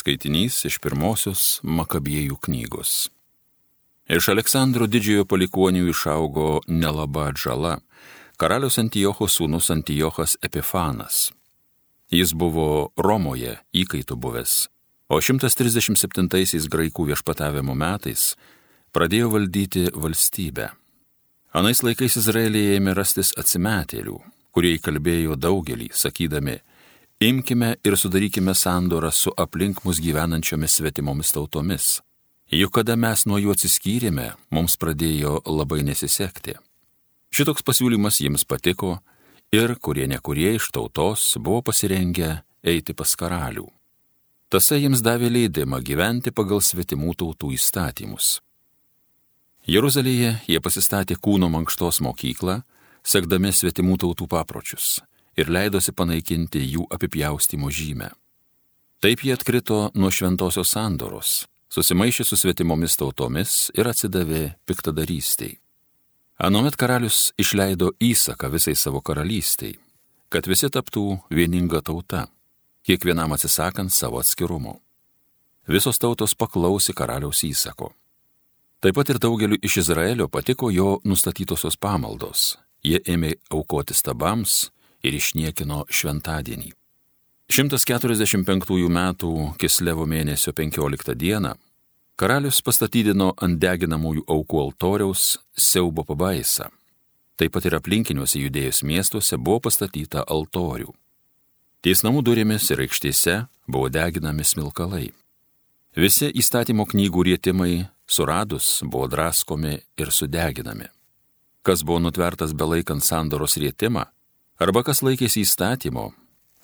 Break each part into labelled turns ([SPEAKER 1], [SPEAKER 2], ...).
[SPEAKER 1] Skaitinys iš pirmosios Makabiejų knygos. Iš Aleksandro didžiojo palikonių išaugo nelaba atžala, karalius Antijocho sūnus Antijochas Epifanas. Jis buvo Romoje įkaitų buvęs, o 137 graikų viešpatavimo metais pradėjo valdyti valstybę. Anais laikais Izraelyje ėmė rastis atsimetėlių, kurie įkalbėjo daugelį, sakydami, Imkime ir sudarykime sandorą su aplink mus gyvenančiomis svetimomis tautomis. Juk kada mes nuo jų atsiskyrėme, mums pradėjo labai nesisekti. Šitoks pasiūlymas jiems patiko ir kurie nekurie iš tautos buvo pasirengę eiti pas karalių. Tasai jiems davė leidimą gyventi pagal svetimų tautų įstatymus. Jeruzalėje jie pasistatė kūno mankštos mokyklą, sekdami svetimų tautų papročius ir leidosi panaikinti jų apipjaustimo žymę. Taip jie atkrito nuo šventosios sandoros, susimaišė su svetimomis tautomis ir atsidavė piktadarystiai. Anomet karalius išleido įsaką visai savo karalystiai, kad visi taptų vieninga tauta, kiekvienam atsisakant savo atskirumo. Visos tautos paklausė karaliaus įsako. Taip pat ir daugeliu iš Izraelio patiko jo nustatytosios pamaldos. Jie ėmė aukoti stabams, ir išniekino šventadienį. 145 metų Kislevo mėnesio 15 dieną karalius pastatydino ant deginamųjų aukų altoriaus siaubo pabaisą. Taip pat ir aplinkiniuose judėjus miestuose buvo pastatyta altorių. Ties namų durėmis ir aikštėse buvo deginami smilkalai. Visi įstatymo knygų rėtimai suradus buvo draskomi ir sudeginami. Kas buvo nutvertas belaikant sandoros rėtimą, arba kas laikėsi įstatymo,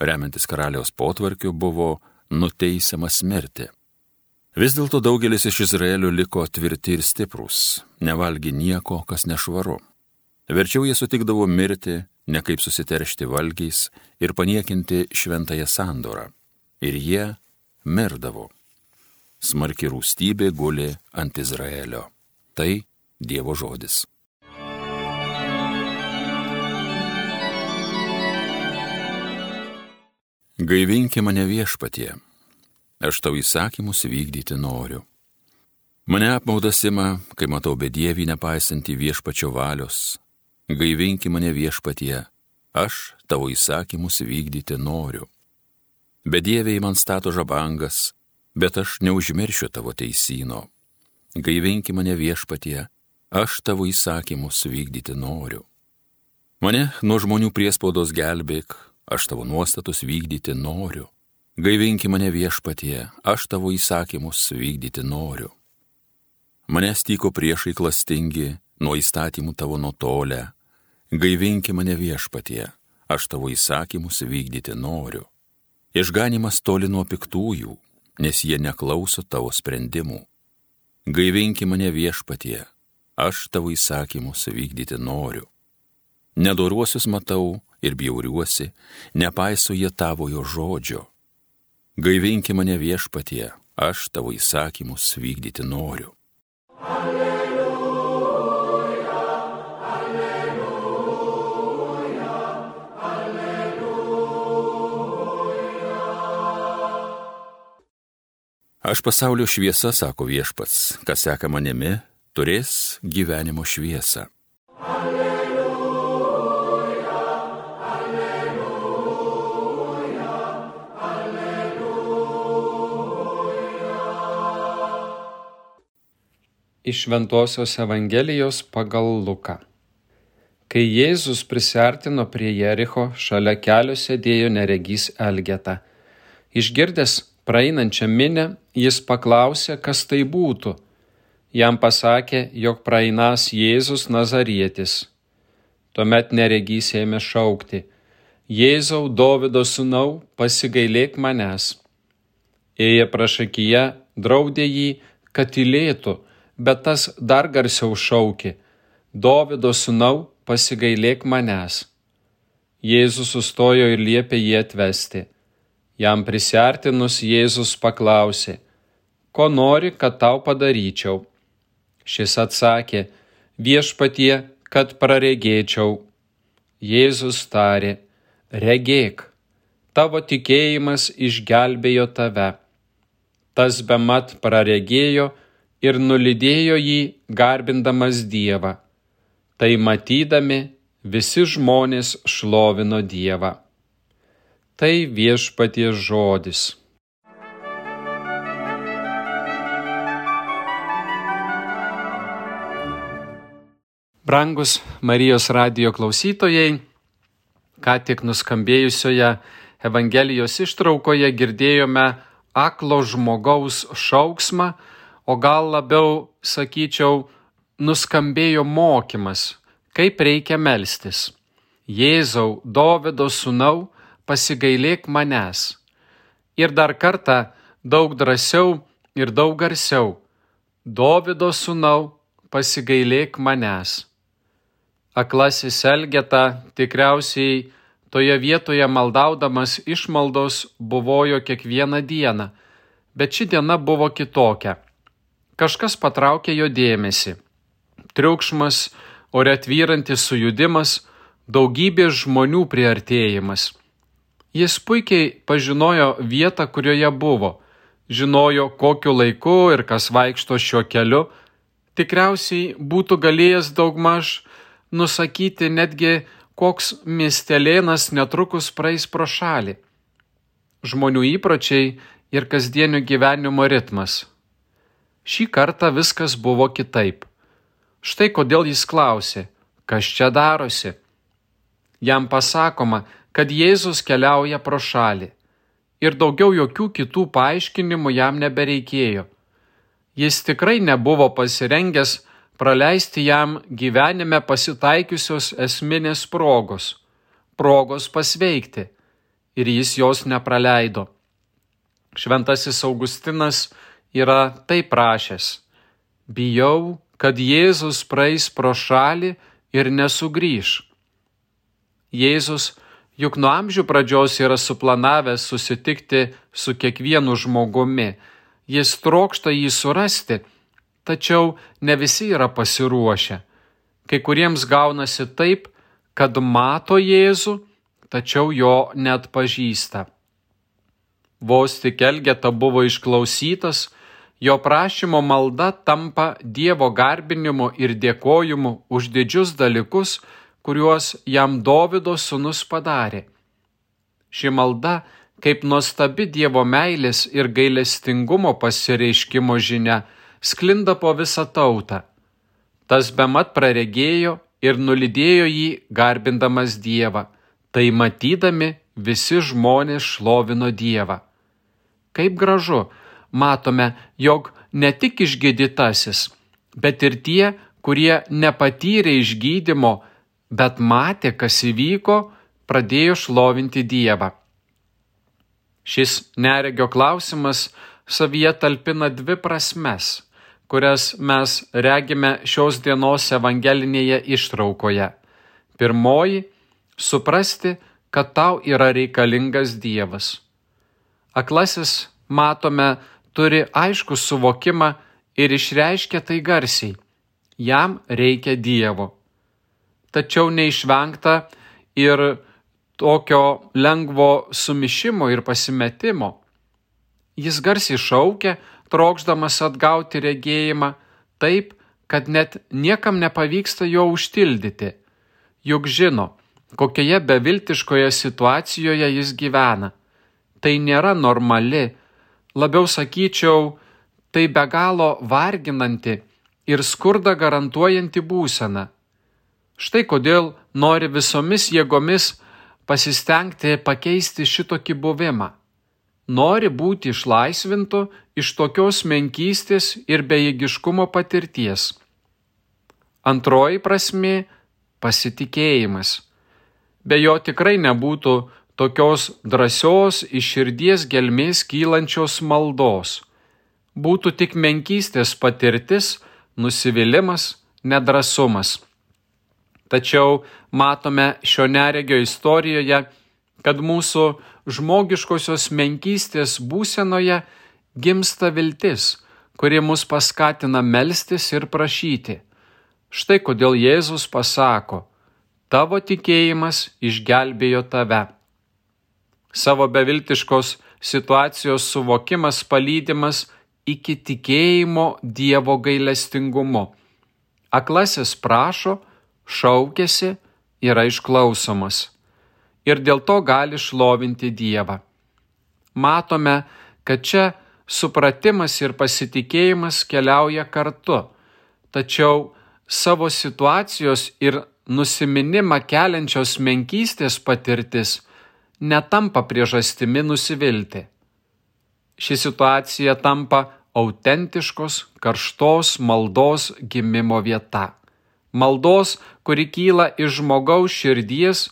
[SPEAKER 1] remiantis karaliaus potvarkiu, buvo nuteisiamas mirti. Vis dėlto daugelis iš Izraelio liko tvirti ir stiprus, nevalgi nieko, kas nešvaru. Verčiau jie sutikdavo mirti, ne kaip susiteršti valgiais ir paniekinti šventąją sandorą. Ir jie mirdavo. Smarki rūstybė guli ant Izraelio. Tai Dievo žodis. Gaivinkė mane viešpatie, aš tau įsakymus vykdyti noriu. Mane apmaudas ima, kai matau bedievį nepaisantį viešpačio valios. Gaivinkė mane viešpatie, aš tavo įsakymus vykdyti noriu. Bedieviai man stato žabangas, bet aš neužmiršiu tavo teisino. Gaivinkė mane viešpatie, aš tavo įsakymus vykdyti noriu. Mane nuo žmonių priespaudos gelbėk, aš tavo nuostatus vykdyti noriu. Gaivinki mane viešpatie, aš tavo įsakymus vykdyti noriu. Mane styko priešai klastingi, nuo įstatymų tavo nutolę. Gaivinki mane viešpatie, aš tavo įsakymus vykdyti noriu. Išganimas toli nuo piktųjų, nes jie neklauso tavo sprendimų. Gaivinki mane viešpatie, aš tavo įsakymus vykdyti noriu. Nedoruosius matau, ir bjauriuosi, nepaiso jie tavojo žodžio. Gaivinki mane viešpatie, aš tavo įsakymus vykdyti noriu. Alleluja, alleluja, alleluja. Aš pasaulio šviesa, sako viešpats, kas seka manimi, turės gyvenimo šviesą.
[SPEAKER 2] Iš Ventosios Evangelijos pagal Luką. Kai Jėzus prisertino prie Jericho, šalia kelio sėdėjo neregys Elgeta. Išgirdęs praeinančią minę, jis paklausė, kas tai būtų. Jam pasakė, jog praeinas Jėzus Nazarietis. Tuomet neregys ėmė šaukti, Jėzau Dovido sūnau, pasigailėk manęs. Ėję prašakyje, draudė jį, kad tylėtų bet tas dar garsiau šaukė, Dovido sūnau, pasigailėk manęs. Jėzus sustojo ir liepė jį atvesti. Jam prisartinus Jėzus paklausė, ko nori, kad tau padaryčiau. Šis atsakė, viešpatie, kad praregėčiau. Jėzus tarė, regėk, tavo tikėjimas išgelbėjo tave. Tas bemat praregėjo ir nulydėjo jį garbindamas Dievą. Tai matydami visi žmonės šlovino Dievą. Tai viešpaties žodis. Brangus Marijos radio klausytojai, ką tik nuskambėjusioje Evangelijos ištraukoje girdėjome aklo žmogaus šauksmą, o gal labiau, sakyčiau, nuskambėjo mokymas, kaip reikia melstis. Jėzau, Dovido sūnau, pasigailėk manęs. Ir dar kartą daug drąsiau ir daug garsiau. Dovido sūnau, pasigailėk manęs. Aklasis Elgeta tikriausiai toje vietoje maldaudamas išmaldos buvojo kiekvieną dieną, bet ši diena buvo kitokia. Kažkas patraukė jo dėmesį. Triukšmas, ore tvyrantis sujudimas, daugybės žmonių priartėjimas. Jis puikiai pažinojo vietą, kurioje buvo, žinojo, kokiu laiku ir kas vaikšto šiuo keliu, tikriausiai būtų galėjęs daugmaž nusakyti netgi, koks miestelėnas netrukus praeis pro šalį. Žmonių įpročiai ir kasdienio gyvenimo ritmas. Šį kartą viskas buvo kitaip. Štai kodėl jis klausė, kas čia darosi. Jam pasakoma, kad Jėzus keliauja pro šalį. Ir daugiau jokių kitų paaiškinimų jam nebereikėjo. Jis tikrai nebuvo pasirengęs praleisti jam gyvenime pasitaikiusios esminės progos, progos pasveikti, ir jis jos nepraleido. Šventasis Augustinas yra taip prašęs: Bijau, kad Jėzus praeis pro šalį ir nesugrįž. Jėzus juk nuo amžių pradžios yra suplanavęs susitikti su kiekvienu žmogumi, jis trokšta jį surasti tačiau ne visi yra pasiruošę. Kai kuriems gaunasi taip, kad mato Jėzų, tačiau jo net pažįsta. Vos tik Elgeta buvo išklausytas, jo prašymo malda tampa Dievo garbinimu ir dėkojimu už didžius dalykus, kuriuos jam Dovido sunus padarė. Ši malda kaip nuostabi Dievo meilės ir gailestingumo pasireiškimo žinia sklinda po visą tautą. Tas bemat praregėjo ir nulydėjo jį garbindamas Dievą. Tai matydami visi žmonės šlovino Dievą. Kaip gražu, matome, jog ne tik išgydytasis, bet ir tie, kurie nepatyrė išgydymo, bet matė, kas įvyko, pradėjo šlovinti Dievą. Šis neregio klausimas savyje talpina dvi prasmes kurias mes regime šios dienos evangelinėje ištraukoje. Pirmoji - suprasti, kad tau yra reikalingas Dievas. Aklasis, matome, turi aišku suvokimą ir išreiškia tai garsiai. Jam reikia Dievo. Tačiau neišvengta ir tokio lengvo sumišimo ir pasimetimo. Jis garsiai šaukia, trokšdamas atgauti regėjimą taip, kad net niekam nepavyksta jo užtildyti. Juk žino, kokioje beviltiškoje situacijoje jis gyvena. Tai nėra normali, labiau sakyčiau, tai be galo varginanti ir skurda garantuojanti būsena. Štai kodėl nori visomis jėgomis pasistengti pakeisti šitokį buvimą nori būti išlaisvintų iš tokios menkystės ir bejėgiškumo patirties. Antroji prasme - pasitikėjimas. Be jo tikrai nebūtų tokios drąsios iš širdies gelmės kylančios maldos. Būtų tik menkystės patirtis, nusivylimas, nedrasumas. Tačiau matome šio neregio istorijoje, kad mūsų žmogiškosios menkystės būsenoje gimsta viltis, kuri mus paskatina melstis ir prašyti. Štai kodėl Jėzus pasako, tavo tikėjimas išgelbėjo tave. Savo beviltiškos situacijos suvokimas palydimas iki tikėjimo Dievo gailestingumu. Aklasis prašo, šaukėsi, yra išklausomas. Ir dėl to gali šlovinti Dievą. Matome, kad čia supratimas ir pasitikėjimas keliauja kartu, tačiau savo situacijos ir nusiminimą keliančios menkystės patirtis netampa priežastimi nusivilti. Ši situacija tampa autentiškos, karštos maldos gimimo vieta. Maldos, kuri kyla iš žmogaus širdies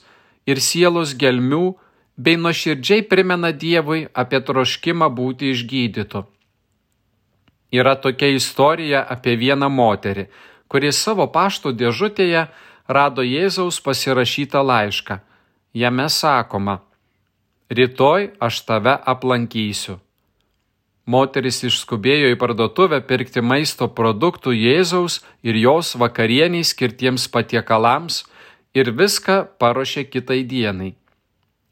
[SPEAKER 2] ir sielos gelmių, bei nuoširdžiai primena Dievui apie troškimą būti išgydytu. Yra tokia istorija apie vieną moterį, kuri savo pašto dėžutėje rado Jėzaus pasirašytą laišką. Jame sakoma, rytoj aš tave aplankysiu. Moteris išskubėjo į parduotuvę pirkti maisto produktų Jėzaus ir jos vakarieniai skirtiems patiekalams ir viską paruošė kitai dienai.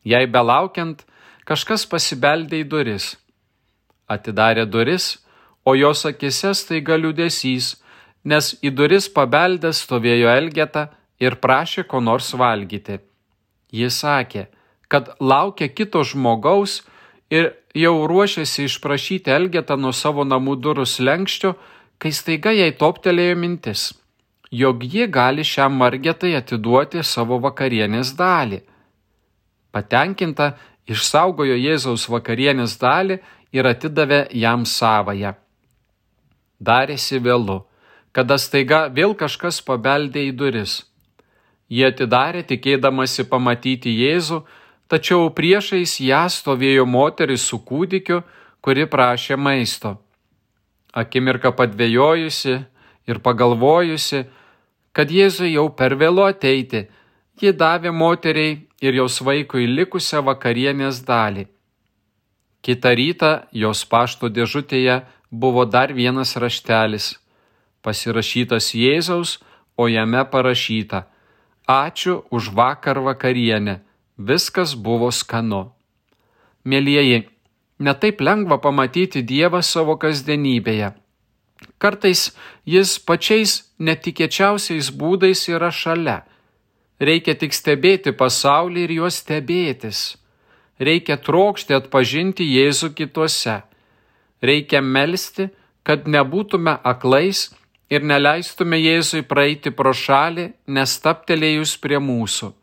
[SPEAKER 2] Jei belaukiant, kažkas pasibeldė į duris. Atidarė duris, o jos akise staiga liūdėsys, nes į duris pabeldęs stovėjo Elgeta ir prašė ko nors valgyti. Jis sakė, kad laukia kito žmogaus ir jau ruošiasi išprašyti Elgetą nuo savo namų durų slengščio, kai staiga jai toptelėjo mintis, jog ji gali šiam margetai atiduoti savo vakarienės dalį. Patenkinta, išsaugojo Jėzaus vakarienės dalį ir atidavė jam savoją. Darėsi vėlu, kada staiga vėl kažkas pabeldė į duris. Jie atidarė tikėdamasi pamatyti Jėzų, tačiau priešais ją stovėjo moteris su kūdikiu, kuri prašė maisto. Akimirka padvėjojusi ir pagalvojusi, kad Jėzui jau per vėlu ateiti, ji davė moteriai ir jos vaikui likusią vakarienės dalį. Kita rytą jos pašto dėžutėje buvo dar vienas raštelis, pasirašytas Jėzaus, o jame parašyta Ačiū už vakar vakarienę viskas buvo skanu. Mėlyjeji, netaip lengva pamatyti Dievą savo kasdienybėje. Kartais jis pačiais netikėčiausiais būdais yra šalia. Reikia tik stebėti pasaulį ir juos stebėtis. Reikia trokšti atpažinti Jėzų kituose. Reikia melstį, kad nebūtume aklais ir neleistume Jėzui praeiti pro šalį, nestaptelėjus prie mūsų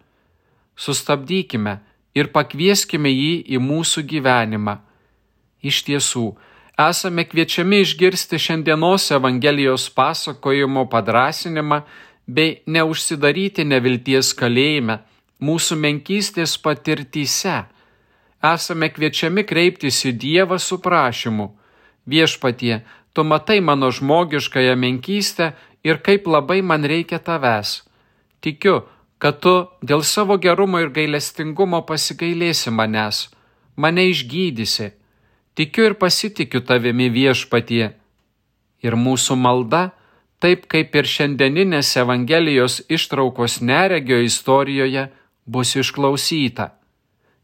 [SPEAKER 2] sustabdykime ir pakvieskime jį į mūsų gyvenimą. Iš tiesų, esame kviečiami išgirsti šiandienos Evangelijos pasakojimo padrasinimą bei neužsidaryti nevilties kalėjime, mūsų menkystės patirtyse. Esame kviečiami kreiptis į Dievą su prašymu. Viešpatie, tu matai mano žmogiškąją menkystę ir kaip labai man reikia tavęs. Tikiu, kad tu dėl savo gerumo ir gailestingumo pasigailėsi manęs, mane išgydysi. Tikiu ir pasitikiu tavimi viešpatie. Ir mūsų malda, taip kaip ir šiandieninės Evangelijos ištraukos neregio istorijoje, bus išklausyta.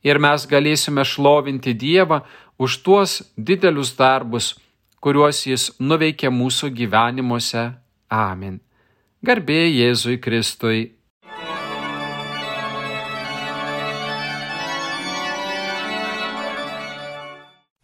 [SPEAKER 2] Ir mes galėsime šlovinti Dievą už tuos didelius darbus, kuriuos Jis nuveikė mūsų gyvenimuose. Amen. Garbė Jėzui Kristui.